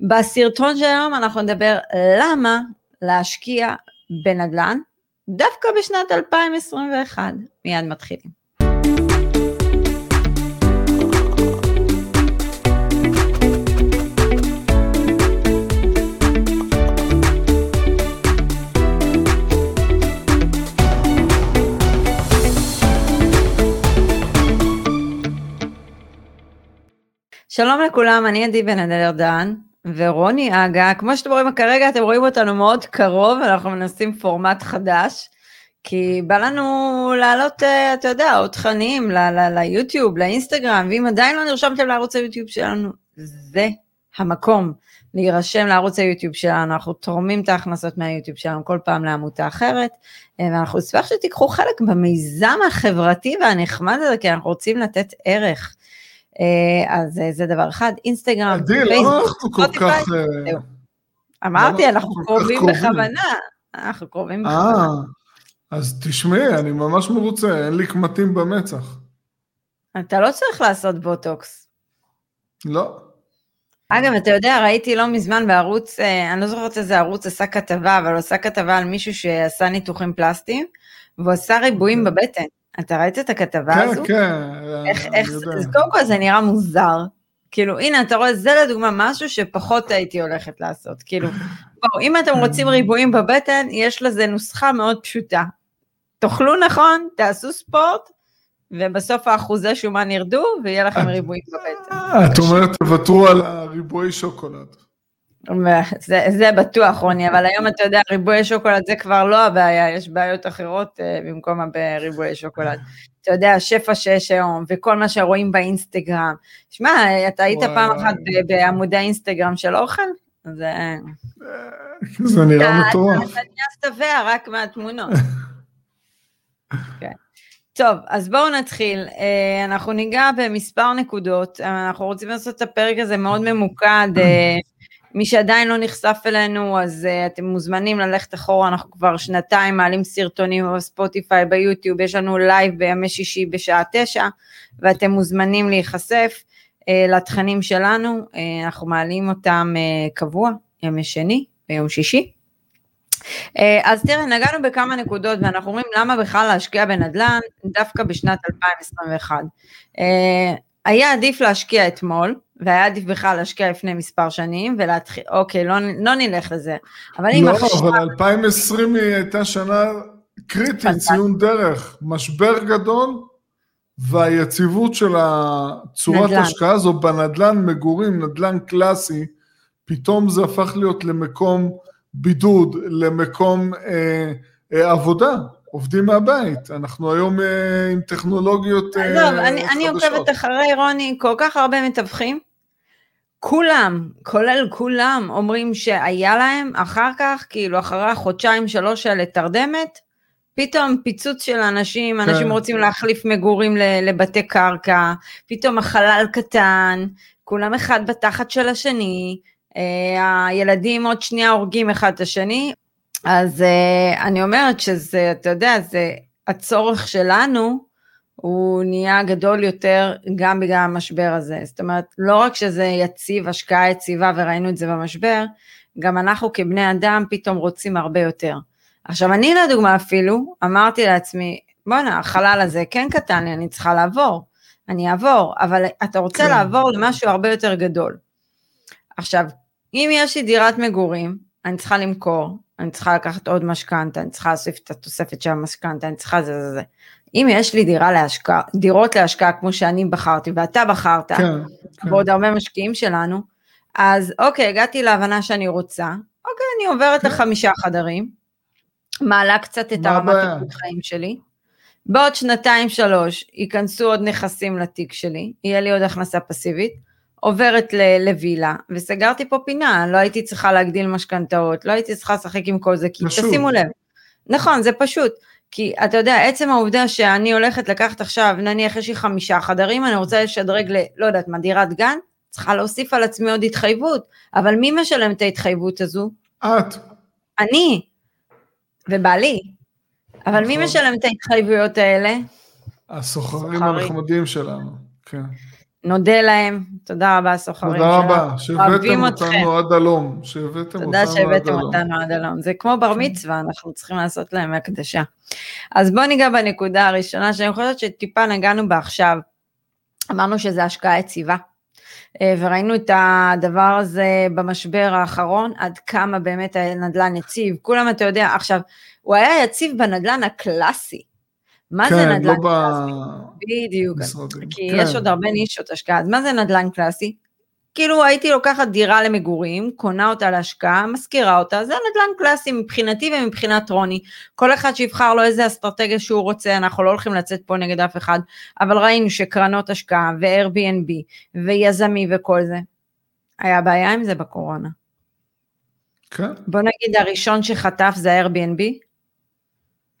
בסרטון של היום אנחנו נדבר למה להשקיע בנדל"ן דווקא בשנת 2021. מיד מתחילים. שלום לכולם, אני עדי בן אדל דן, ורוני אגה, כמו שאתם רואים כרגע, אתם רואים אותנו מאוד קרוב, אנחנו מנסים פורמט חדש, כי בא לנו להעלות, אה, אתה יודע, עוד תכנים ליוטיוב, לאינסטגרם, ואם עדיין לא נרשמתם לערוץ היוטיוב שלנו, זה המקום להירשם לערוץ היוטיוב שלנו, אנחנו תורמים את ההכנסות מהיוטיוב שלנו כל פעם לעמותה אחרת, אה, ואנחנו נשמח שתיקחו חלק במיזם החברתי והנחמד הזה, כי אנחנו רוצים לתת ערך. אה, אז אה, זה דבר אחד, אינסטגרם, פייסבוק, ספוטיפיי, זהו. אמרתי, אנחנו קרובים בכוונה, אנחנו קרובים בכוונה. אה, אז תשמעי, אני ממש מרוצה, אין לי קמטים במצח. אתה לא צריך לעשות בוטוקס. לא. אגב, אתה יודע, ראיתי לא מזמן בערוץ, אני לא זוכרת איזה ערוץ עשה כתבה, אבל הוא עשה כתבה על מישהו שעשה ניתוחים פלסטיים, והוא עשה ריבועים אוקיי. בבטן. אתה ראית את הכתבה כן, הזו? כן, כן. איך, איך, אז קודם כל זה נראה מוזר. כאילו, הנה, אתה רואה, זה לדוגמה משהו שפחות הייתי הולכת לעשות. כאילו, בואו, אם אתם רוצים ריבועים בבטן, יש לזה נוסחה מאוד פשוטה. תאכלו נכון, תעשו ספורט, ובסוף האחוזי שומן ירדו, ויהיה לכם ריבועים בבטן. את אומרת, תוותרו על הריבועי שוקולד. זה, זה בטוח, רוני, אבל היום אתה יודע, ריבועי שוקולד זה כבר לא הבעיה, יש בעיות אחרות uh, במקום בריבועי שוקולד. אתה יודע, השפע שיש היום, וכל מה שרואים באינסטגרם. שמע, אתה היית וואי. פעם אחת בעמודי האינסטגרם של אוכל? זה... זה נראה מטורף. אתה נהיה שבע רק מהתמונות. כן. טוב, אז בואו נתחיל. אה, אנחנו ניגע במספר נקודות. אנחנו רוצים לעשות את הפרק הזה מאוד ממוקד. מי שעדיין לא נחשף אלינו, אז אה, אתם מוזמנים ללכת אחורה, אנחנו כבר שנתיים מעלים סרטונים בספוטיפיי, ביוטיוב, יש לנו לייב בימי שישי בשעה תשע, ואתם מוזמנים להיחשף uh, לתכנים שלנו, uh, אנחנו מעלים אותם uh, קבוע, ימי שני ביום שישי. Uh, אז תראה, נגענו בכמה נקודות ואנחנו אומרים למה בכלל להשקיע בנדל"ן דווקא בשנת 2021. Uh, היה עדיף להשקיע אתמול, והיה עדיף בכלל להשקיע לפני מספר שנים, ולהתחיל, אוקיי, לא, לא נלך לזה. אבל אם לא, עכשיו... לא, אבל 2020 היא הייתה שנה קריטית, ציון דרך, משבר גדול, והיציבות של הצורת ההשקעה הזו בנדלן מגורים, נדלן קלאסי, פתאום זה הפך להיות למקום בידוד, למקום אה, אה, עבודה. עובדים מהבית, אנחנו היום אה, עם טכנולוגיות אה. עזוב, אני, אני עוקבת אחרי רוני, כל כך הרבה מתווכים, כולם, כולל כולם, אומרים שהיה להם אחר כך, כאילו אחרי החודשיים שלוש האלה תרדמת, פתאום פיצוץ של אנשים, כן. אנשים רוצים להחליף מגורים לבתי קרקע, פתאום החלל קטן, כולם אחד בתחת של השני, אה, הילדים עוד שנייה הורגים אחד את השני, אז uh, אני אומרת שזה, אתה יודע, זה הצורך שלנו, הוא נהיה גדול יותר גם בגלל המשבר הזה. זאת אומרת, לא רק שזה יציב, השקעה יציבה, וראינו את זה במשבר, גם אנחנו כבני אדם פתאום רוצים הרבה יותר. עכשיו, אני לדוגמה אפילו, אמרתי לעצמי, בואנה, החלל הזה כן קטן לי, אני צריכה לעבור. אני אעבור, אבל אתה רוצה כן. לעבור למשהו הרבה יותר גדול. עכשיו, אם יש לי דירת מגורים, אני צריכה למכור, אני צריכה לקחת עוד משכנתה, אני צריכה להוסיף את התוספת של המשכנתה, אני צריכה זה זה זה. אם יש לי דירה להשקעה, דירות להשקעה כמו שאני בחרתי ואתה בחרת, כן, כן. ועוד הרבה משקיעים שלנו, אז אוקיי, הגעתי להבנה שאני רוצה, אוקיי, אני עוברת כן. לחמישה חדרים, מעלה קצת את הרמת איכות חיים שלי, בעוד שנתיים שלוש ייכנסו עוד נכסים לתיק שלי, יהיה לי עוד הכנסה פסיבית, עוברת לווילה, וסגרתי פה פינה, לא הייתי צריכה להגדיל משכנתאות, לא הייתי צריכה לשחק עם כל זה, כי פשוט. תשימו לב. נכון, זה פשוט. כי אתה יודע, עצם העובדה שאני הולכת לקחת עכשיו, נניח יש לי חמישה חדרים, אני רוצה לשדרג ל... לא יודעת מה, דירת גן, צריכה להוסיף על עצמי עוד התחייבות, אבל מי משלם את ההתחייבות הזו? את. אני. ובעלי. אבל מי נכון. משלם את ההתחייבויות האלה? הסוחרים הנחמדים שלנו, כן. נודה להם, תודה רבה סוחרים תודה רבה, שהבאתם אותנו עד הלום, שהבאתם אותנו עד הלום. תודה שהבאתם אותנו עד הלום, זה כמו בר מצווה, אנחנו צריכים לעשות להם הקדשה. אז בואו ניגע בנקודה הראשונה, שאני חושבת שטיפה נגענו בה עכשיו, אמרנו שזה השקעה יציבה, אה, וראינו את הדבר הזה במשבר האחרון, עד כמה באמת הנדל"ן יציב, כולם אתה יודע, עכשיו, הוא היה יציב בנדל"ן הקלאסי, מה כן, זה נדל"ן לא קלאסי? בדיוק, במשרדים. כי כן. יש עוד הרבה נישות השקעה, אז מה זה נדל"ן קלאסי? כאילו הייתי לוקחת דירה למגורים, קונה אותה להשקעה, משכירה אותה, זה נדל"ן קלאסי מבחינתי ומבחינת רוני. כל אחד שיבחר לו איזה אסטרטגיה שהוא רוצה, אנחנו לא הולכים לצאת פה נגד אף אחד, אבל ראינו שקרנות השקעה ו-Airbnb ויזמי וכל זה, היה בעיה עם זה בקורונה. כן. בוא נגיד הראשון שחטף זה ה-Airbnb,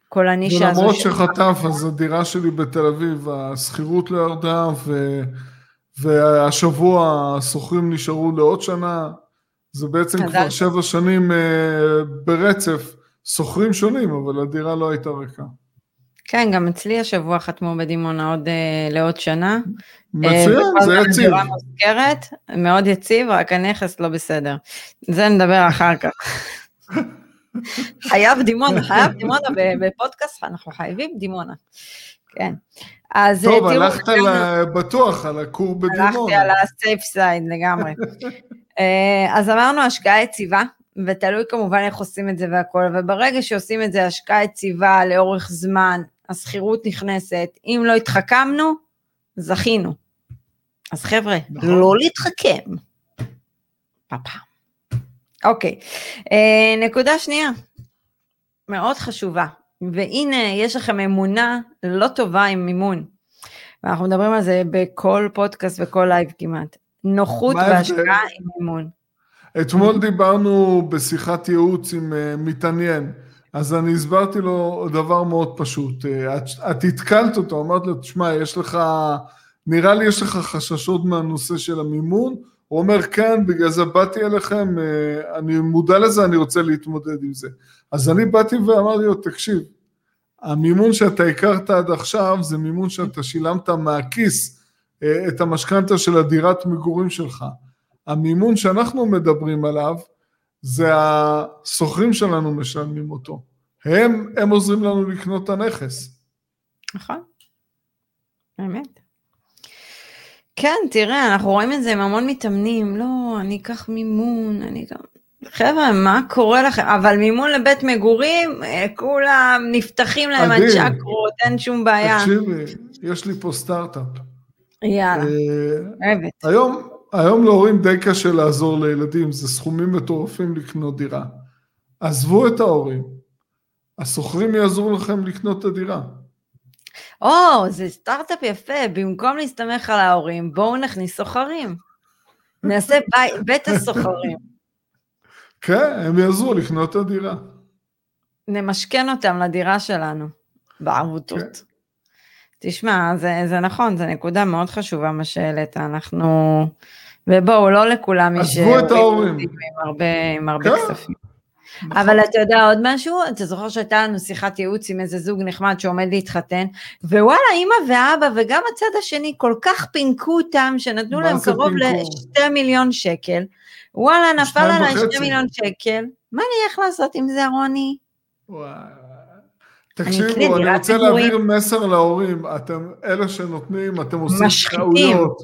כל הנישה הזו. ולמרות שחטף, אז הדירה שלי בתל אביב, השכירות לא ירדה, ו... והשבוע השוכרים נשארו לעוד שנה, זה בעצם אז כבר שבע שנים אה, ברצף, שוכרים שונים, אבל הדירה לא הייתה ריקה. כן, גם אצלי השבוע חתמו בדימונה עוד אה, לעוד שנה. מצוין, אה, בכל זה זאת יציב. דירה מוזכרת, מאוד יציב, רק הנכס לא בסדר. זה נדבר אחר כך. חייב דימונה, חייב דימונה בפודקאסט, אנחנו חייבים דימונה. כן. אז אה, טוב, תראו, הלכת גם- על- בטוח על הכור בדימונה. הלכתי על הסייף סייד לגמרי. אה, אז אמרנו השקעה יציבה, ותלוי כמובן איך עושים את זה והכל, וברגע שעושים את זה השקעה יציבה לאורך זמן, השכירות נכנסת, אם לא התחכמנו, זכינו. אז חבר'ה, נכון. לא להתחכם. פעם. אוקיי, אה, נקודה שנייה, מאוד חשובה, והנה יש לכם אמונה לא טובה עם מימון. ואנחנו מדברים על זה בכל פודקאסט וכל לייב כמעט. נוחות? בהשקעה עם מימון. אתמול דיברנו בשיחת ייעוץ עם אה, מתעניין, אז אני הסברתי לו דבר מאוד פשוט. את, את התקלת אותו, אמרת לו, תשמע, יש לך, נראה לי יש לך חששות מהנושא של המימון. הוא אומר, כן, בגלל זה באתי אליכם, אה, אני מודע לזה, אני רוצה להתמודד עם זה. אז אני באתי ואמרתי לו, תקשיב, המימון שאתה הכרת עד עכשיו זה מימון שאתה שילמת מהכיס אה, את המשכנתה של הדירת מגורים שלך. המימון שאנחנו מדברים עליו, זה השוכרים שלנו משלמים אותו. הם, הם עוזרים לנו לקנות את הנכס. נכון. באמת. כן, תראה, אנחנו רואים את זה עם המון מתאמנים, לא, אני אקח מימון, אני גם... חבר'ה, מה קורה לכם? אבל מימון לבית מגורים, אה, כולם נפתחים להם. הצ'קרות, אין שום בעיה. תקשיבי, יש לי פה סטארט-אפ. יאללה, אה, אוהבת. היום, היום להורים די קשה לעזור לילדים, זה סכומים מטורפים לקנות דירה. עזבו את ההורים, השוכרים יעזרו לכם לקנות את הדירה. או, זה סטארט-אפ יפה, במקום להסתמך על ההורים, בואו נכניס סוחרים. נעשה בית, בית הסוחרים. כן, הם יעזרו לקנות את הדירה. נמשכן אותם לדירה שלנו, בערבותות. כן. תשמע, זה, זה נכון, זו נקודה מאוד חשובה מה שהעלית, אנחנו... ובואו, לא לכולם יש... עזבו את ההורים. עם הרבה, עם הרבה כן. כספים. נכון. אבל אתה יודע עוד משהו? אתה זוכר שהייתה לנו שיחת ייעוץ עם איזה זוג נחמד שעומד להתחתן, ווואלה, אימא ואבא וגם הצד השני כל כך פינקו אותם, שנתנו להם קרוב פינקו? לשתי מיליון שקל. וואלה, נפל עליי וחצי. שתי מיליון שקל. מה אני הולך לעשות עם זה, רוני? תקשיבו, אני דירת רוצה. להעביר מסר להורים, אתם אלה שנותנים, אתם עושים משחיתים. טעויות,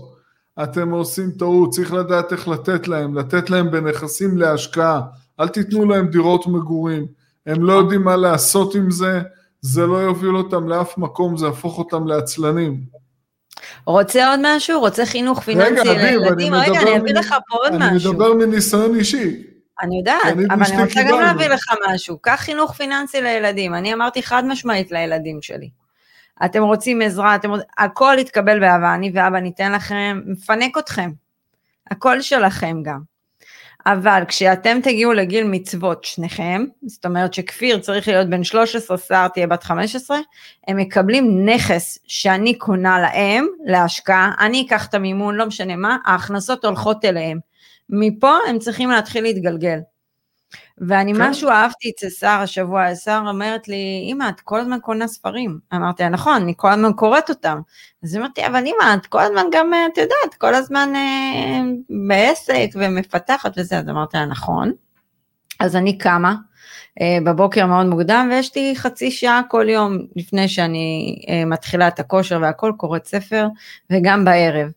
אתם עושים טעות, צריך לדעת איך לתת להם, לתת להם בנכסים להשקעה, אל תיתנו להם דירות מגורים, הם לא יודעים מה לעשות עם זה, זה לא יוביל אותם לאף מקום, זה יהפוך אותם לעצלנים. רוצה עוד משהו? רוצה חינוך פיננסי לילדים? אני רגע, אני אביא לך פה עוד אני משהו. מדבר מניסיון אישי. אני יודעת, אני אבל אני רוצה גם. להביא לך משהו. קח חינוך פיננסי לילדים. אני אמרתי חד משמעית לילדים שלי. אתם רוצים עזרה, אתם רוצים, הכל יתקבל באהבה, אני ואבא ניתן לכם, מפנק אתכם. הכל שלכם גם. אבל כשאתם תגיעו לגיל מצוות שניכם, זאת אומרת שכפיר צריך להיות בן 13, סער תהיה בת 15, הם מקבלים נכס שאני קונה להם להשקעה, אני אקח את המימון, לא משנה מה, ההכנסות הולכות אליהם. מפה הם צריכים להתחיל להתגלגל. ואני כן. משהו אהבתי אצל שר השבוע, שר אומרת לי, אמא, את כל הזמן קונה ספרים. אמרתי לה, נכון, אני כל הזמן קוראת אותם. אז אמרתי, אבל אמא, את כל הזמן גם, את יודעת, כל הזמן אה, בעסק ומפתחת וזה, אז אמרתי לה, נכון. אז אני קמה אה, בבוקר מאוד מוקדם, ויש לי חצי שעה כל יום לפני שאני אה, מתחילה את הכושר והכל, קוראת ספר, וגם בערב.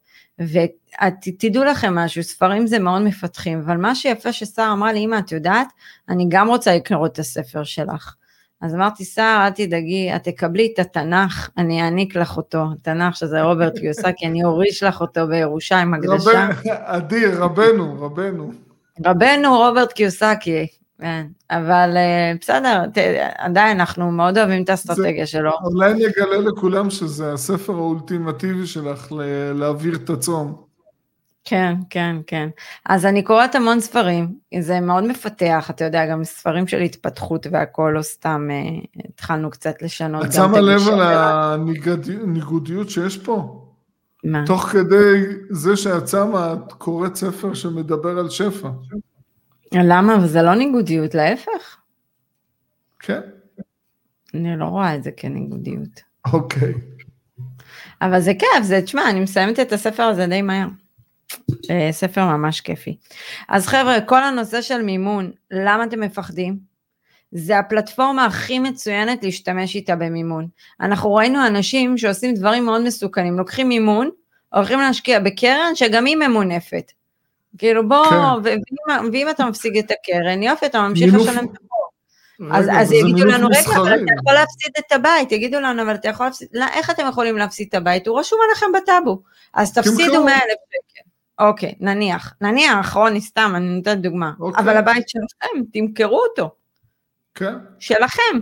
ותדעו לכם משהו, ספרים זה מאוד מפתחים, אבל מה שיפה ששרה אמרה לי, אמא, את יודעת, אני גם רוצה לקרוא את הספר שלך. אז אמרתי, שרה, אל תדאגי, את תקבלי את התנ"ך, אני אעניק לך אותו, תנ"ך שזה רוברט קיוסקי, אני אוריש לך אותו בירושה עם הקדשה. אדיר, רבנו, רבנו. רבנו רוברט קיוסקי, כן, אבל uh, בסדר, עדיין אנחנו מאוד אוהבים את האסטרטגיה שלו. אולי אני אגלה לכולם שזה הספר האולטימטיבי שלך להעביר את הצום. כן, כן, כן. אז אני קוראת המון ספרים, זה מאוד מפתח, אתה יודע, גם ספרים של התפתחות והכל, לא סתם uh, התחלנו קצת לשנות. את שמה לב על הניגודיות שיש פה? מה? תוך כדי זה שאת שמה, את קוראת ספר שמדבר על שפע. למה? זה לא ניגודיות, להפך. כן. אני לא רואה את זה כניגודיות. אוקיי. אבל זה כיף, זה, תשמע, אני מסיימת את הספר הזה די מהר. אה, ספר ממש כיפי. אז חבר'ה, כל הנושא של מימון, למה אתם מפחדים? זה הפלטפורמה הכי מצוינת להשתמש איתה במימון. אנחנו ראינו אנשים שעושים דברים מאוד מסוכנים, לוקחים מימון, הולכים להשקיע בקרן שגם היא ממונפת. כאילו בוא, כן. ואם, ואם אתה מפסיק את הקרן, יופי, אתה ממשיך לשלם את החוב. אז, אז יגידו לנו, רגע, אבל אתה יכול להפסיד את הבית, יגידו לנו, אבל אתה יכול להפסיד, לא, איך אתם יכולים להפסיד את הבית? הוא רשום עליכם בטאבו, אז תפסידו 100 אלף שקל. אוקיי, נניח, נניח, רוני, סתם, אני נותנת דוגמה, אוקיי. אבל הבית שלכם, תמכרו אותו. כן. שלכם.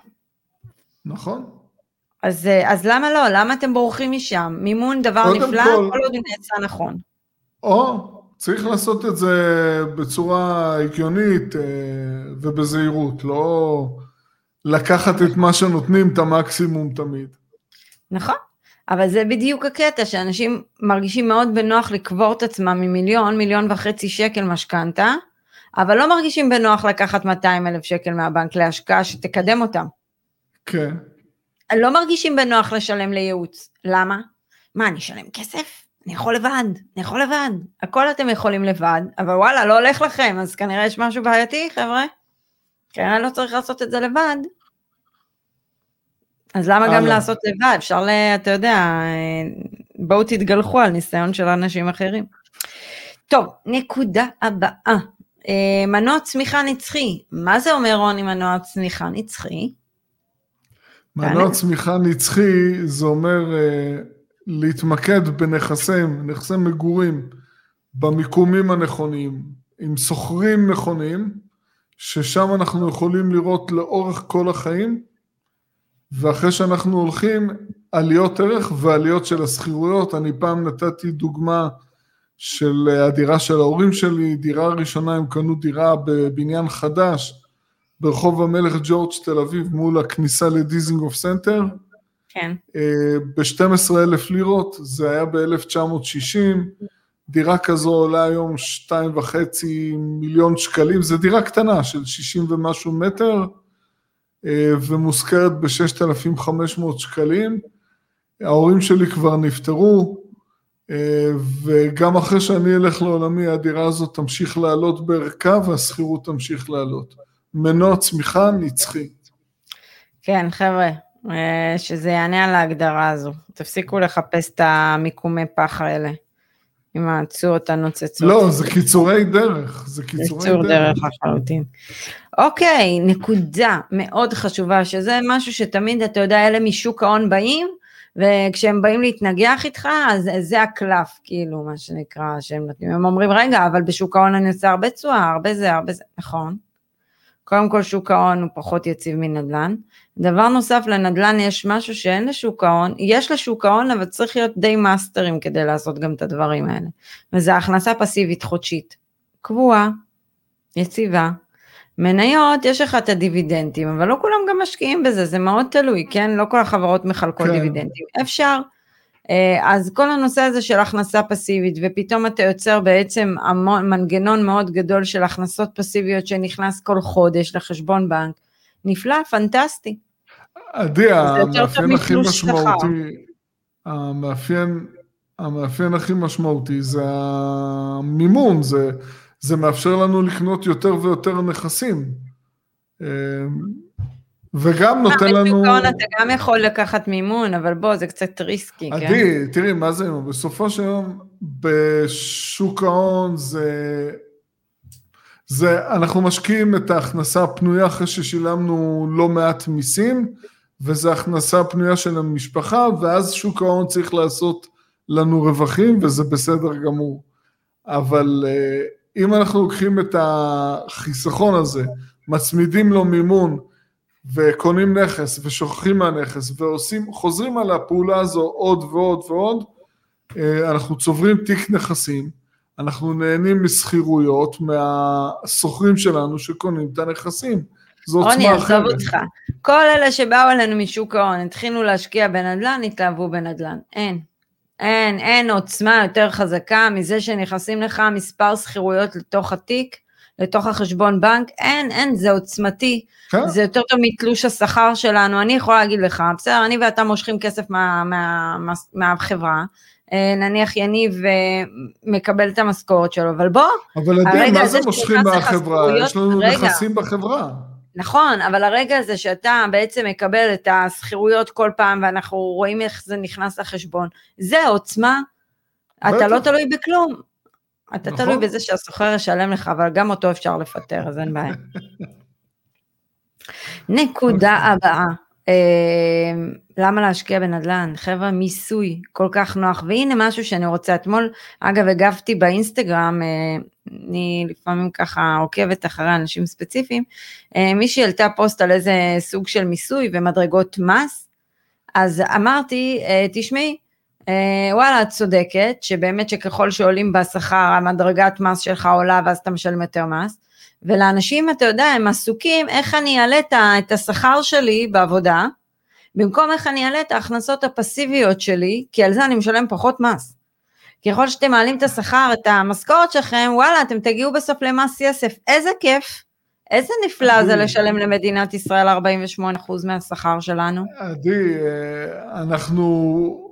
נכון. אז, אז למה לא? למה אתם בורחים משם? מימון דבר נפלא, כל עוד הוא נעשה נכון. או צריך לעשות את זה בצורה הגיונית אה, ובזהירות, לא לקחת את מה שנותנים, את המקסימום תמיד. נכון, אבל זה בדיוק הקטע, שאנשים מרגישים מאוד בנוח לקבור את עצמם ממיליון, מיליון וחצי שקל משכנתה, אבל לא מרגישים בנוח לקחת 200 אלף שקל מהבנק להשקעה שתקדם אותם. כן. לא מרגישים בנוח לשלם לייעוץ. למה? מה, אני אשלם כסף? אני יכול לבד, אני יכול לבד, הכל אתם יכולים לבד, אבל וואלה, לא הולך לכם, אז כנראה יש משהו בעייתי, חבר'ה. כנראה לא צריך לעשות את זה לבד. אז למה גם לעשות לבד? אפשר, ל, אתה יודע, בואו תתגלחו על ניסיון של אנשים אחרים. טוב, נקודה הבאה. אה, מנוע צמיחה נצחי. מה זה אומר רוני מנוע צמיחה נצחי? מנוע צמיחה נצחי זה אומר אה, להתמקד בנכסים, נכסי מגורים, במיקומים הנכונים, עם שוכרים נכונים, ששם אנחנו יכולים לראות לאורך כל החיים, ואחרי שאנחנו הולכים, עליות ערך ועליות של השכירויות. אני פעם נתתי דוגמה של הדירה של ההורים שלי, דירה ראשונה, הם קנו דירה בבניין חדש ברחוב המלך ג'ורג' תל אביב מול הכניסה לדיזינגוף סנטר, כן. אה, ב-12 אלף לירות, זה היה ב-1960, דירה כזו עולה היום 2.5 מיליון שקלים, זו דירה קטנה של 60 ומשהו מטר, אה, ומושכרת ב-6,500 שקלים. ההורים שלי כבר נפטרו, אה, וגם אחרי שאני אלך לעולמי, הדירה הזאת תמשיך לעלות בערכה והשכירות תמשיך לעלות. מנוע צמיחה נצחי. כן, חבר'ה, אה, שזה יענה על ההגדרה הזו. תפסיקו לחפש את המיקומי פח האלה. עם התשואות הנוצצות. לא, זה קיצורי דרך, זה קיצורי דרך. קיצור דרך לחלוטין. אוקיי, נקודה מאוד חשובה, שזה משהו שתמיד, אתה יודע, אלה משוק ההון באים, וכשהם באים להתנגח איתך, אז זה הקלף, כאילו, מה שנקרא, שהם נותנים. הם אומרים, רגע, אבל בשוק ההון אני עושה הרבה תשואה, הרבה זה, הרבה זה, נכון. קודם כל שוק ההון הוא פחות יציב מנדל"ן. דבר נוסף, לנדל"ן יש משהו שאין לשוק ההון, יש לשוק ההון אבל צריך להיות די מאסטרים כדי לעשות גם את הדברים האלה. וזה הכנסה פסיבית חודשית, קבועה, יציבה. מניות, יש לך את הדיבידנדים, אבל לא כולם גם משקיעים בזה, זה מאוד תלוי, כן? לא כל החברות מחלקות כן. דיבידנדים. אפשר, אז כל הנושא הזה של הכנסה פסיבית, ופתאום אתה יוצר בעצם המון, מנגנון מאוד גדול של הכנסות פסיביות שנכנס כל חודש לחשבון בנק, נפלא, פנטסטי. עדי, המאפיין הכי משמעותי, המאפיין, המאפיין הכי משמעותי זה המימון, זה, זה מאפשר לנו לקנות יותר ויותר נכסים. וגם נותן לנו... בשוק ההון אתה גם יכול לקחת מימון, אבל בוא, זה קצת ריסקי, כן? עדי, תראי, מה זה, בסופו של יום, בשוק ההון זה... זה, אנחנו משקיעים את ההכנסה הפנויה אחרי ששילמנו לא מעט מיסים, וזו הכנסה פנויה של המשפחה, ואז שוק ההון צריך לעשות לנו רווחים, וזה בסדר גמור. אבל אה, אם אנחנו לוקחים את החיסכון הזה, מצמידים לו מימון, וקונים נכס, ושוכחים מהנכס, ועושים, חוזרים על הפעולה הזו עוד ועוד ועוד, אה, אנחנו צוברים תיק נכסים, אנחנו נהנים משכירויות מהשוכרים שלנו שקונים את הנכסים. זו עוצמה אחרת. רוני, עזוב אותך. כל אלה שבאו אלינו משוק ההון, התחילו להשקיע בנדל"ן, התלהבו בנדל"ן. אין. אין, אין עוצמה יותר חזקה מזה שנכנסים לך מספר שכירויות לתוך התיק, לתוך החשבון בנק, אין, אין, זה עוצמתי, כן. זה יותר טוב מתלוש השכר שלנו, אני יכולה להגיד לך, בסדר, אני ואתה מושכים כסף מה, מה, מה, מהחברה, אה, נניח יניב מקבל את המשכורת שלו, אבל בוא, אבל עדיין, מה זה מושכים מהחברה? יש לנו רגע, נכסים בחברה. נכון, אבל הרגע הזה שאתה בעצם מקבל את השכירויות כל פעם ואנחנו רואים איך זה נכנס לחשבון, זה עוצמה, אתה לא תלוי בכלום. אתה נכון. תלוי בזה שהסוחר ישלם לך, אבל גם אותו אפשר לפטר, אז אין בעיה. נקודה אוקיי. הבאה, אה, למה להשקיע בנדל"ן? חבר'ה, מיסוי, כל כך נוח. והנה משהו שאני רוצה, אתמול, אגב, הגבתי באינסטגרם, אה, אני לפעמים ככה עוקבת אחרי אנשים ספציפיים, אה, מישהי העלתה פוסט על איזה סוג של מיסוי ומדרגות מס, אז אמרתי, אה, תשמעי, וואלה, את צודקת, שבאמת שככל שעולים בשכר, המדרגת מס שלך עולה ואז אתה משלם יותר מס, ולאנשים, אתה יודע, הם עסוקים איך אני אעלה את השכר שלי בעבודה, במקום איך אני אעלה את ההכנסות הפסיביות שלי, כי על זה אני משלם פחות מס. ככל שאתם מעלים את השכר, את המשכורת שלכם, וואלה, אתם תגיעו בסוף למס יסף. איזה כיף, איזה נפלא זה לשלם למדינת ישראל 48% מהשכר שלנו. עדי, אה, אנחנו אה,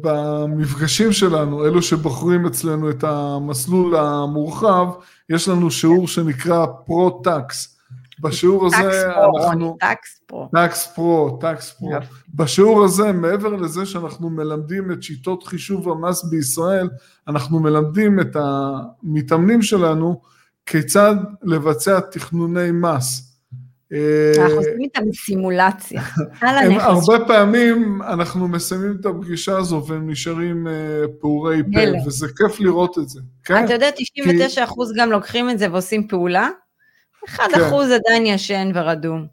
במפגשים שלנו, אלו שבוחרים אצלנו את המסלול המורחב, יש לנו שיעור שנקרא Pro-Tax. בשיעור הזה אנחנו... Tax Pro. Tax Pro, Tax Pro. בשיעור הזה, מעבר לזה שאנחנו מלמדים את שיטות חישוב המס בישראל, אנחנו מלמדים את המתאמנים שלנו כיצד לבצע תכנוני מס. אנחנו עושים איתם סימולציה, על הנכס. הרבה פעמים אנחנו מסיימים את הפגישה הזו והם נשארים אה, פעורי פה, וזה כיף לראות את זה. כן? אתה יודע, 99% גם לוקחים את זה ועושים פעולה, 1% כן. עדיין ישן ורדום.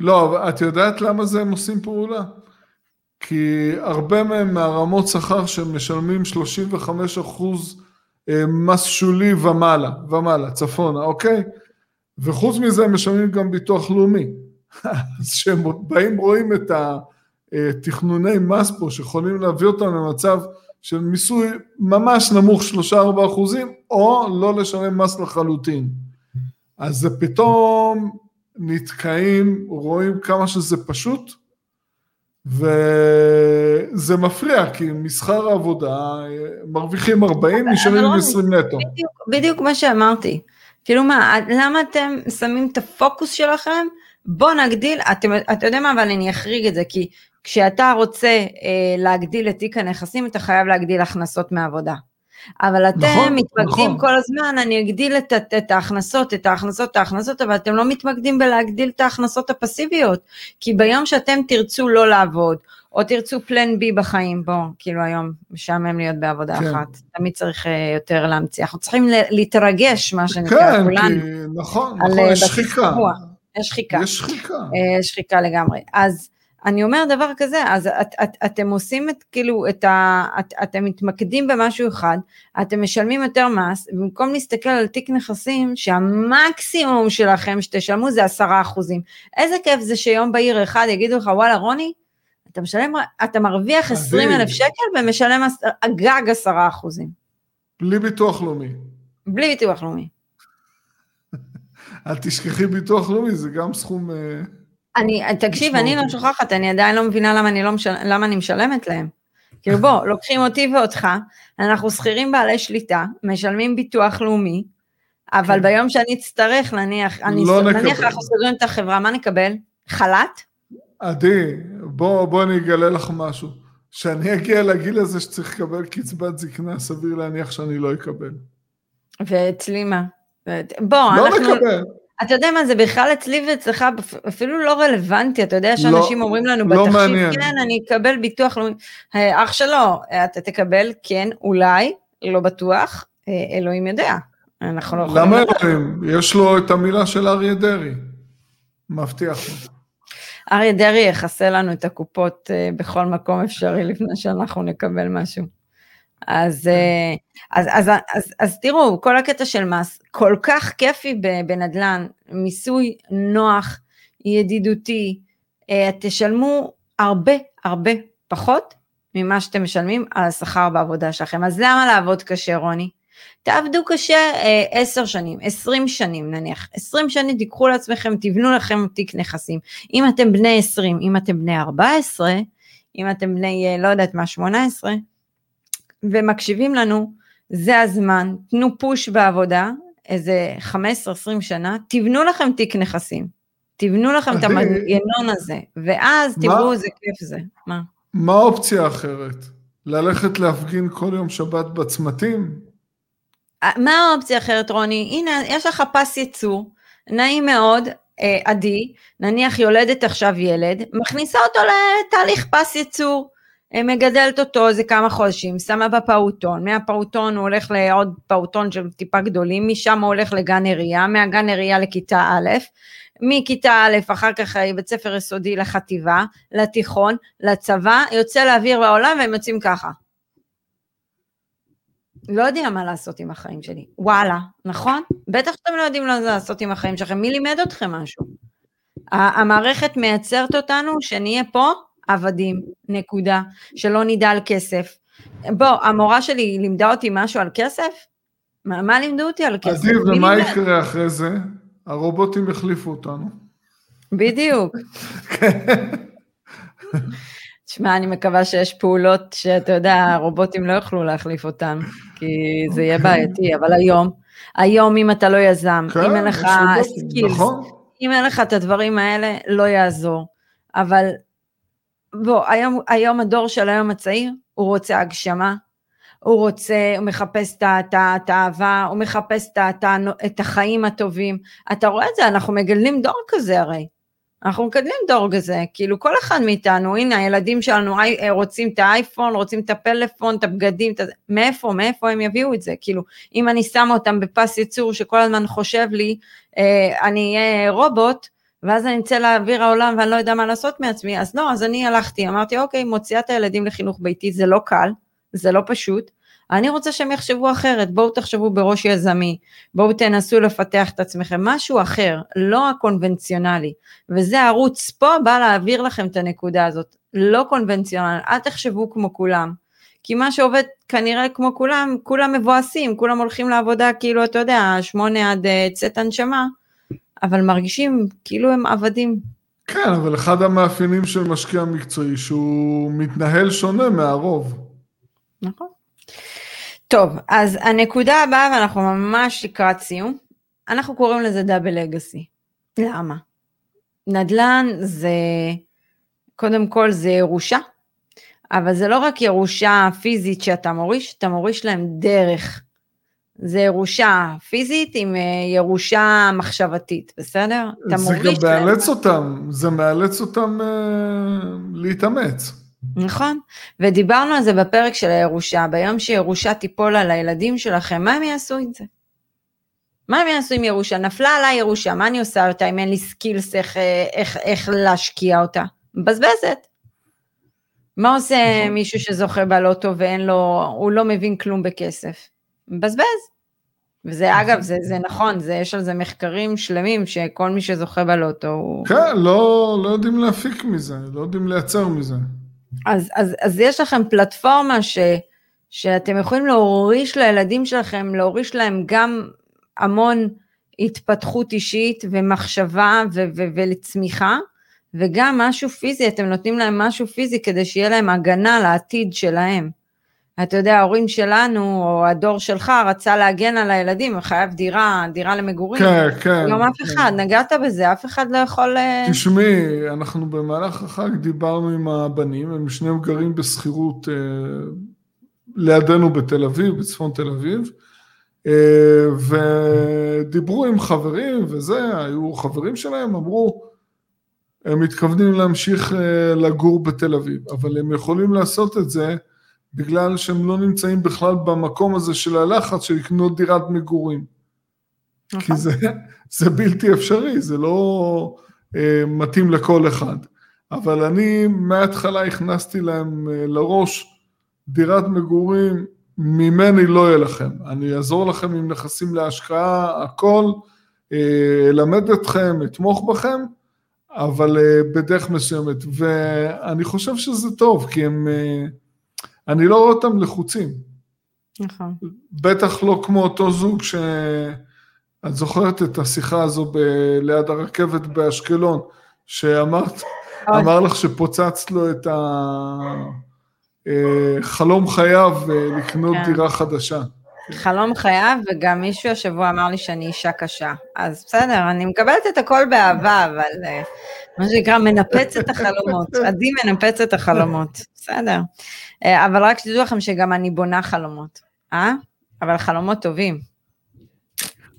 לא, את יודעת למה זה הם עושים פעולה? כי הרבה מהם מהרמות שכר שמשלמים 35 אחוז אה, מס שולי ומעלה, ומעלה, צפונה, אוקיי? וחוץ מזה הם משלמים גם ביטוח לאומי. אז כשהם באים רואים את התכנוני מס פה, שיכולים להביא אותם למצב של מיסוי ממש נמוך, 3-4 אחוזים, או לא לשלם מס לחלוטין. אז זה פתאום נתקעים, רואים כמה שזה פשוט, וזה מפריע, כי משכר העבודה מרוויחים 40, נשארים עם 20 נטו. בדיוק, בדיוק מה שאמרתי. כאילו מה, למה אתם שמים את הפוקוס שלכם? בוא נגדיל, אתם, אתה יודע מה, אבל אני אחריג את זה, כי כשאתה רוצה אה, להגדיל את תיק הנכסים, אתה חייב להגדיל הכנסות מעבודה. אבל אתם נכון, מתמקדים נכון. כל הזמן, אני אגדיל את, את, את ההכנסות, את ההכנסות, את ההכנסות, אבל אתם לא מתמקדים בלהגדיל את ההכנסות הפסיביות. כי ביום שאתם תרצו לא לעבוד, או תרצו פלן בי בחיים, בוא, כאילו היום משעמם להיות בעבודה כן. אחת, תמיד צריך uh, יותר להמציא, אנחנו צריכים להתרגש, מה שנקרא, כן, כולנו. כן, נכון, נכון, יש שחיקה. יש שחיקה. יש שחיקה. יש שחיקה לגמרי. אז אני אומר דבר כזה, אז את, את, אתם עושים את, כאילו, את ה... את, אתם מתמקדים במשהו אחד, אתם משלמים יותר מס, במקום להסתכל על תיק נכסים, שהמקסימום שלכם שתשלמו זה עשרה אחוזים. איזה כיף זה שיום בהיר אחד יגידו לך, וואלה, רוני, אתה משלם, אתה מרוויח 20 אלף שקל ומשלם גג 10 אחוזים. בלי ביטוח לאומי. בלי ביטוח לאומי. אל תשכחי ביטוח לאומי, זה גם סכום... אני, תקשיב, אני לא שוכחת, אני עדיין לא מבינה למה אני, לא משל, למה אני משלמת להם. כאילו בוא, לוקחים אותי ואותך, אנחנו שכירים בעלי שליטה, משלמים ביטוח לאומי, אבל כן. ביום שאני אצטרך, נניח, אני לא. נניח אנחנו סוגרים את החברה, מה נקבל? חל"ת? עדי, בוא, בוא אני אגלה לך משהו. כשאני אגיע לגיל הזה שצריך לקבל קצבת זקנה, סביר להניח שאני לא אקבל. ואצלי מה? בוא, לא אנחנו... לא נקבל. אתה יודע מה, זה בכלל אצלי ואצלך אפילו לא רלוונטי, אתה יודע שאנשים לא, אומרים לנו לא בתחשיב. כן, אני אקבל ביטוח לאומי, אה, אח שלו, אתה תקבל, כן, אולי, לא בטוח, אה, אלוהים יודע. אנחנו לא יכולים... למה אלוהים? יש לו את המילה של אריה דרעי, מבטיח. אריה דרעי יכסה לנו את הקופות אה, בכל מקום אפשרי לפני שאנחנו נקבל משהו. אז, כן. אה, אז, אז, אז, אז, אז תראו, כל הקטע של מס כל כך כיפי בנדל"ן, מיסוי נוח, ידידותי, אה, תשלמו הרבה הרבה פחות ממה שאתם משלמים על השכר בעבודה שלכם. אז למה לעבוד קשה, רוני? תעבדו קשה עשר שנים, עשרים שנים נניח, עשרים שנים תיקחו לעצמכם, תבנו לכם תיק נכסים. אם אתם בני עשרים, אם אתם בני ארבע עשרה, אם אתם בני, לא יודעת מה, שמונה עשרה, ומקשיבים לנו, זה הזמן, תנו פוש בעבודה, איזה 15-20 שנה, תבנו לכם תיק נכסים, תבנו לכם את המנגנון הזה, ואז תראו איזה כיף זה. מה? מה האופציה האחרת? ללכת להפגין כל יום שבת בצמתים? אה, מה האופציה האחרת, רוני? הנה, יש לך פס ייצור, נעים מאוד, אה, עדי, נניח יולדת עכשיו ילד, מכניסה אותו לתהליך פס ייצור. מגדלת אותו איזה כמה חודשים, שמה בפעוטון, מהפעוטון הוא הולך לעוד פעוטון של טיפה גדולים, משם הוא הולך לגן עירייה, מהגן עירייה לכיתה א', מכיתה א', אחר כך בית ספר יסודי לחטיבה, לתיכון, לצבא, יוצא לאוויר בעולם והם יוצאים ככה. לא יודע מה לעשות עם החיים שלי. וואלה, נכון? בטח שאתם לא יודעים מה לעשות עם החיים שלכם, מי לימד אתכם משהו? המערכת מייצרת אותנו שנהיה פה עבדים, נקודה, שלא נדע על כסף. בוא, המורה שלי לימדה אותי משהו על כסף? מה, מה לימדו אותי על כסף? עדיף, ומה לימד... יקרה אחרי זה? הרובוטים יחליפו אותנו. בדיוק. תשמע, אני מקווה שיש פעולות שאתה יודע, הרובוטים לא יוכלו להחליף אותם, כי זה יהיה בעייתי, אבל היום, היום אם אתה לא יזם, כן, אם אין לך סקילס, נכון. אם אין לך את הדברים האלה, לא יעזור. אבל בוא, היום, היום הדור של היום הצעיר, הוא רוצה הגשמה, הוא רוצה, הוא מחפש את האהבה, הוא מחפש את, את החיים הטובים. אתה רואה את זה, אנחנו מגדלים דור כזה הרי. אנחנו מקדמים דור כזה, כאילו כל אחד מאיתנו, הנה הילדים שלנו רוצים את האייפון, רוצים את הפלאפון, את הבגדים, את... מאיפה, מאיפה הם יביאו את זה? כאילו, אם אני שמה אותם בפס ייצור שכל הזמן חושב לי, אה, אני אהיה רובוט, ואז אני אצא לאוויר העולם ואני לא יודע מה לעשות מעצמי, אז לא, אז אני הלכתי, אמרתי, אוקיי, מוציאה את הילדים לחינוך ביתי, זה לא קל, זה לא פשוט, אני רוצה שהם יחשבו אחרת, בואו תחשבו בראש יזמי, בואו תנסו לפתח את עצמכם, משהו אחר, לא הקונבנציונלי, וזה ערוץ פה בא להעביר לכם את הנקודה הזאת, לא קונבנציונלי, אל תחשבו כמו כולם, כי מה שעובד כנראה כמו כולם, כולם מבואסים, כולם הולכים לעבודה כאילו, אתה יודע, שמונה עד אה, צאת הנשמה, אבל מרגישים כאילו הם עבדים. כן, אבל אחד המאפיינים של משקיע מקצועי שהוא מתנהל שונה מהרוב. נכון. טוב, אז הנקודה הבאה, ואנחנו ממש לקראת סיום, אנחנו קוראים לזה דאבל לגאסי. למה? נדל"ן זה, קודם כל זה ירושה, אבל זה לא רק ירושה פיזית שאתה מוריש, אתה מוריש להם דרך. זה ירושה פיזית עם אה, ירושה מחשבתית, בסדר? זה גם מאלץ אותם, זה מאלץ אותם אה, להתאמץ. נכון, ודיברנו על זה בפרק של הירושה, ביום שירושה תיפול על הילדים שלכם, מה הם יעשו עם זה? מה הם יעשו עם ירושה? נפלה עליי ירושה, מה אני עושה אותה אם אין לי skills איך, אה, איך, איך להשקיע אותה? מבזבזת. מה עושה נכון. מישהו שזוכה בלוטו ואין לו, הוא לא מבין כלום בכסף? מבזבז. וזה. אגב, זה, זה נכון, זה, יש על זה מחקרים שלמים שכל מי שזוכה בלוטו הוא... כן, לא, לא יודעים להפיק מזה, לא יודעים לייצר מזה. אז, אז, אז יש לכם פלטפורמה ש, שאתם יכולים להוריש לילדים שלכם, להוריש להם גם המון התפתחות אישית ומחשבה ו- ו- ולצמיחה, וגם משהו פיזי, אתם נותנים להם משהו פיזי כדי שיהיה להם הגנה לעתיד שלהם. אתה יודע, ההורים שלנו, או הדור שלך, רצה להגן על הילדים, חייב דירה, דירה למגורים. כן, כן. היום אף אחד, נגעת בזה, אף אחד לא יכול... אה, תשמעי, אנחנו במהלך החג דיברנו עם הבנים, הם שניהם גרים בשכירות אה, לידינו בתל אביב, בצפון תל אביב, אה, ודיברו עם חברים וזה, היו חברים שלהם, אמרו, הם מתכוונים להמשיך אה, לגור בתל אביב, אבל הם יכולים לעשות את זה בגלל שהם לא נמצאים בכלל במקום הזה של הלחץ של לקנות דירת מגורים. כי נכון. זה, זה בלתי אפשרי, זה לא אה, מתאים לכל אחד. אבל אני מההתחלה הכנסתי להם אה, לראש דירת מגורים, ממני לא יהיה לכם. אני אעזור לכם עם נכסים להשקעה, הכל, אה, אלמד אתכם, אתמוך בכם, אבל אה, בדרך מסוימת. ואני חושב שזה טוב, כי הם... אה, אני לא רואה אותם לחוצים. נכון. בטח לא כמו אותו זוג ש... את זוכרת את השיחה הזו ב... ליד הרכבת באשקלון, שאמרת. אמר לך שפוצצת לו את החלום חייו אה, לקנות כן. דירה חדשה. חלום חייו, וגם מישהו השבוע אמר לי שאני אישה קשה. אז בסדר, אני מקבלת את הכל באהבה, אבל אה, מה שנקרא, מנפץ את החלומות. עדי מנפץ את החלומות, בסדר. אה, אבל רק שתדעו לכם שגם אני בונה חלומות, אה? אבל חלומות טובים.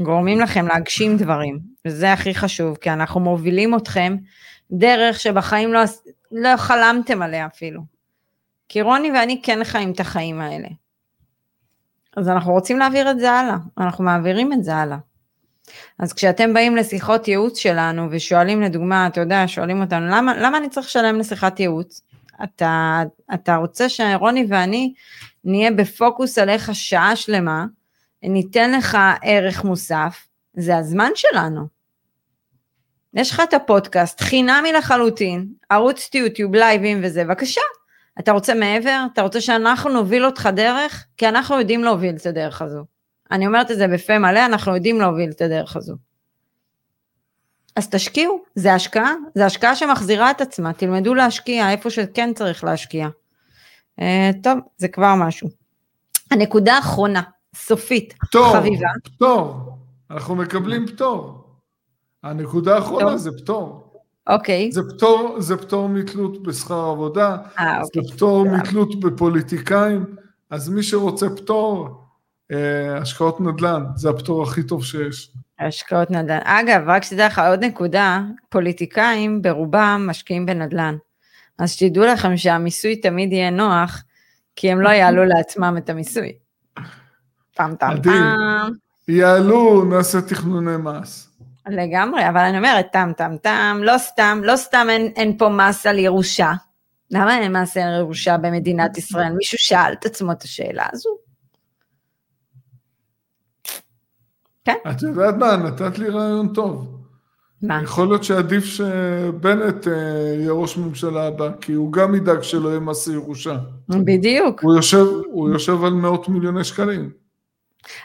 גורמים לכם להגשים דברים, וזה הכי חשוב, כי אנחנו מובילים אתכם דרך שבחיים לא, לא חלמתם עליה אפילו. כי רוני ואני כן חיים את החיים האלה. אז אנחנו רוצים להעביר את זה הלאה, אנחנו מעבירים את זה הלאה. אז כשאתם באים לשיחות ייעוץ שלנו ושואלים לדוגמה, אתה יודע, שואלים אותנו, למה, למה אני צריך לשלם לשיחת ייעוץ? אתה, אתה רוצה שרוני ואני נהיה בפוקוס עליך שעה שלמה, ניתן לך ערך מוסף, זה הזמן שלנו. יש לך את הפודקאסט, חינמי לחלוטין, ערוץ טיוטיוב, לייבים וזה, בבקשה. אתה רוצה מעבר? אתה רוצה שאנחנו נוביל אותך דרך? כי אנחנו יודעים להוביל את הדרך הזו. אני אומרת את זה בפה מלא, אנחנו יודעים להוביל את הדרך הזו. אז תשקיעו, זה השקעה, זה השקעה שמחזירה את עצמה, תלמדו להשקיע איפה שכן צריך להשקיע. אה, טוב, זה כבר משהו. הנקודה האחרונה, סופית, פטור, חביבה. פטור. אנחנו מקבלים פטור. הנקודה האחרונה פטור. זה פטור. אוקיי, זה פטור, זה פטור מתלות בשכר עבודה, אה, זה אוקיי. פטור בסדר. מתלות בפוליטיקאים, אז מי שרוצה פטור, אה, השקעות נדל"ן, זה הפטור הכי טוב שיש. השקעות נדל"ן. אגב, רק שתדע לך עוד נקודה, פוליטיקאים ברובם משקיעים בנדל"ן. אז שתדעו לכם שהמיסוי תמיד יהיה נוח, כי הם לא יעלו לעצמם את המיסוי. פעם עדי. טם. יעלו, נעשה תכנוני מס. לגמרי, אבל אני אומרת, טם טם טם, לא סתם, לא סתם אין, אין פה מס על ירושה. למה אין מס על ירושה במדינת ישראל? מישהו שאל את עצמו את השאלה הזו? כן, את יודעת מה, נתת לי רעיון טוב. מה? יכול להיות שעדיף שבנט אה, יהיה ראש ממשלה הבא, כי הוא גם ידאג שלא יהיה מס ירושה. בדיוק. הוא יושב, הוא יושב על מאות מיליוני שקלים.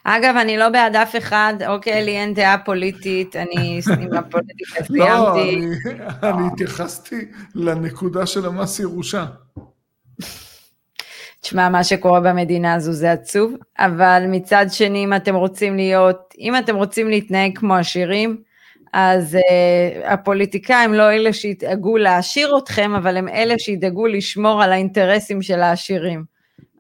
אגב, אני לא בעד אף אחד, אוקיי, לי אין דעה פוליטית, אני עם הפוליטיקה לא, סיימתי. אני, אני התייחסתי לנקודה של המס ירושה. תשמע, מה שקורה במדינה הזו זה עצוב, אבל מצד שני, אם אתם רוצים להיות, אם אתם רוצים להתנהג כמו עשירים, אז uh, הפוליטיקאים לא אלה שידאגו להעשיר אתכם, אבל הם אלה שידאגו לשמור על האינטרסים של העשירים.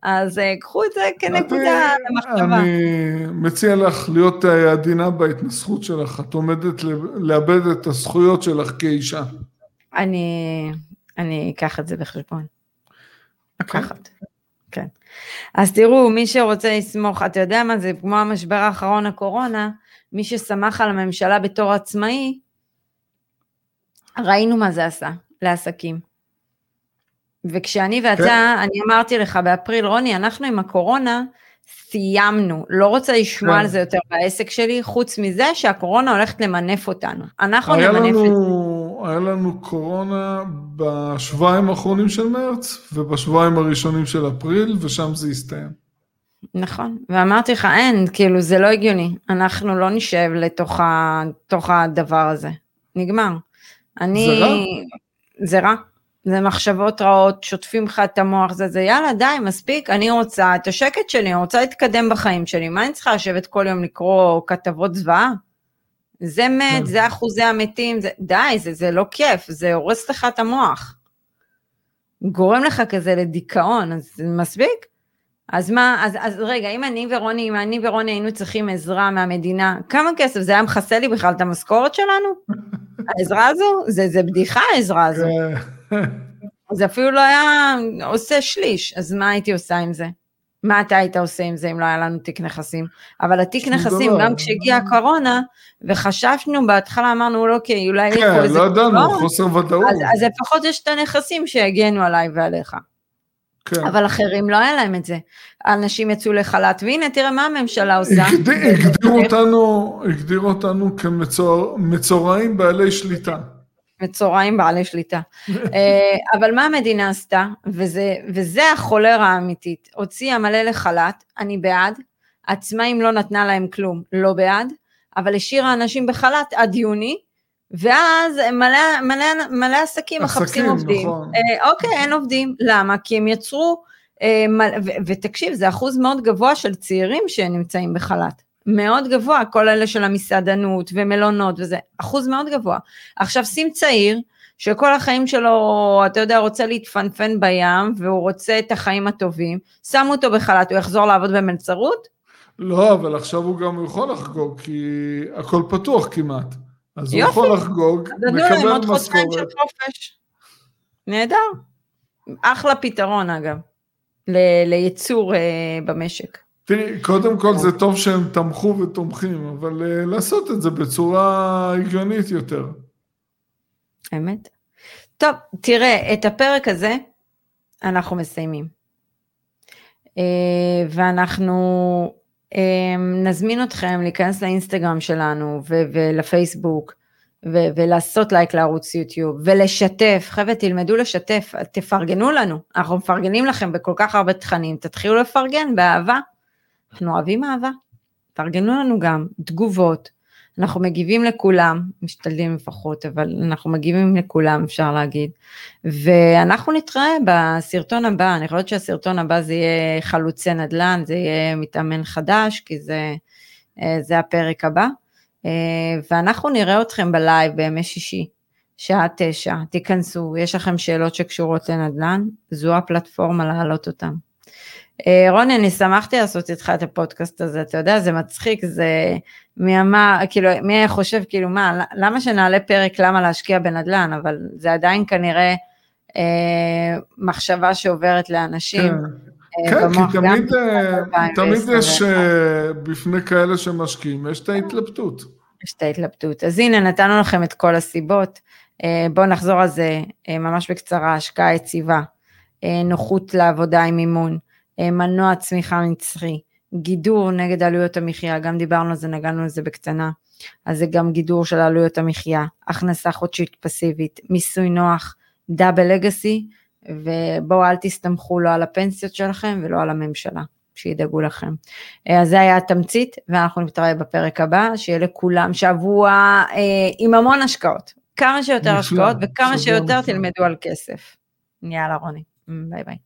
אז uh, קחו את זה כנקודה למחשבה. אני מציע לך להיות אה, עדינה בהתנסחות שלך, את עומדת לאבד את הזכויות שלך כאישה. אני, אני אקח את זה בחשבון. אוקיי. לקחת. אז תראו, מי שרוצה לסמוך, אתה יודע מה זה, כמו המשבר האחרון, הקורונה, מי שסמך על הממשלה בתור עצמאי, ראינו מה זה עשה לעסקים. וכשאני ואתה, כן. אני אמרתי לך באפריל, רוני, אנחנו עם הקורונה סיימנו, לא רוצה לשמוע כן. על זה יותר בעסק שלי, חוץ מזה שהקורונה הולכת למנף אותנו. אנחנו נמנף את זה. היה לנו קורונה בשבועיים האחרונים של מרץ, ובשבועיים הראשונים של אפריל, ושם זה הסתיים. נכון, ואמרתי לך, אין, כאילו, זה לא הגיוני. אנחנו לא נשב לתוך ה, הדבר הזה. נגמר. אני... זה רע? זה רע. זה מחשבות רעות, שוטפים לך את המוח, זה זה, יאללה, די, מספיק, אני רוצה את השקט שלי, אני רוצה להתקדם בחיים שלי, מה אני צריכה לשבת כל יום לקרוא כתבות זוועה? זה מת, כן. זה אחוזי המתים, זה, די, זה, זה לא כיף, זה הורס לך את המוח. גורם לך כזה לדיכאון, אז זה מספיק? אז מה, אז, אז רגע, אם אני ורוני, אם אני ורוני היינו צריכים עזרה מהמדינה, כמה כסף זה היה מכסה לי בכלל את המשכורת שלנו? העזרה הזו? זה, זה בדיחה העזרה הזו. כן. זה אפילו לא היה עושה שליש, אז מה הייתי עושה עם זה? מה אתה היית עושה עם זה אם לא היה לנו תיק נכסים? אבל התיק נכסים, דבר. גם כשהגיעה הקורונה, וחשבנו בהתחלה, אמרנו, אוקיי, אולי כן, לא ידענו, חוסר ודאות. אז, אז לפחות יש את הנכסים שיגנו עליי ועליך. כן. אבל אחרים לא היה להם את זה. אנשים יצאו לחל"ת, והנה, תראה מה הממשלה עושה. הגדיר הגדיר אותנו, הגדיר אותנו כמצורעים בעלי שליטה. מצורעים בעלי שליטה. אה, אבל מה המדינה עשתה, וזה, וזה החולרה האמיתית, הוציאה מלא לחל"ת, אני בעד, עצמאים לא נתנה להם כלום, לא בעד, אבל השאירה אנשים בחל"ת עד יוני, ואז מלא, מלא, מלא עסקים מחפשים עובדים. נכון. אה, אוקיי, אין עובדים, למה? כי הם יצרו, אה, מל, ו, ותקשיב, זה אחוז מאוד גבוה של צעירים שנמצאים בחל"ת. מאוד גבוה, כל אלה של המסעדנות ומלונות וזה, אחוז מאוד גבוה. עכשיו שים צעיר, שכל החיים שלו, אתה יודע, רוצה להתפנפן בים, והוא רוצה את החיים הטובים, שמו אותו בחל"ת, הוא יחזור לעבוד במלצרות? לא, אבל עכשיו הוא גם יכול לחגוג, כי הכל פתוח כמעט. אז הוא יופי. יכול לחגוג, מקבל משכורת. נהדר. אחלה פתרון אגב, ל- לייצור אה, במשק. תראי, קודם כל זה טוב שהם תמכו ותומכים, אבל uh, לעשות את זה בצורה הגיונית יותר. אמת. טוב, תראה, את הפרק הזה אנחנו מסיימים. אה, ואנחנו אה, נזמין אתכם להיכנס לאינסטגרם שלנו ו- ולפייסבוק ו- ולעשות לייק לערוץ יוטיוב ולשתף, חבר'ה תלמדו לשתף, תפרגנו לנו, אנחנו מפרגנים לכם בכל כך הרבה תכנים, תתחילו לפרגן באהבה, אנחנו אוהבים אהבה, תפרגנו לנו גם תגובות, אנחנו מגיבים לכולם, משתדלים לפחות, אבל אנחנו מגיבים לכולם, אפשר להגיד. ואנחנו נתראה בסרטון הבא, אני חושבת שהסרטון הבא זה יהיה חלוצי נדל"ן, זה יהיה מתאמן חדש, כי זה, אה, זה הפרק הבא. אה, ואנחנו נראה אתכם בלייב בימי שישי, שעה תשע, תיכנסו, יש לכם שאלות שקשורות לנדל"ן, זו הפלטפורמה להעלות אותן. אה, רוני, אני שמחתי לעשות איתך את הפודקאסט הזה, אתה יודע, זה מצחיק, זה מי אמר, כאילו, מי היה חושב, כאילו, מה, למה שנעלה פרק למה להשקיע בנדל"ן, אבל זה עדיין כנראה אה, מחשבה שעוברת לאנשים. כן, אה, כן כי תמיד, אה, 2021. תמיד יש אה, בפני כאלה שמשקיעים, יש את ההתלבטות. יש את ההתלבטות. אז הנה, נתנו לכם את כל הסיבות. אה, בואו נחזור על זה ממש בקצרה, השקעה יציבה, נוחות לעבודה עם מימון, מנוע צמיחה נצחי, גידור נגד עלויות המחיה, גם דיברנו על זה, נגענו על זה בקטנה, אז זה גם גידור של עלויות המחיה, הכנסה חודשית פסיבית, מיסוי נוח, דאבל לגאסי, ובואו אל תסתמכו לא על הפנסיות שלכם ולא על הממשלה, שידאגו לכם. אה, אז זה היה התמצית, ואנחנו נתראה בפרק הבא, שיהיה לכולם שבוע אה, עם המון השקעות, כמה שיותר נפלא, השקעות וכמה שיותר נפלא. תלמדו על כסף. יאללה רוני, ביי ביי.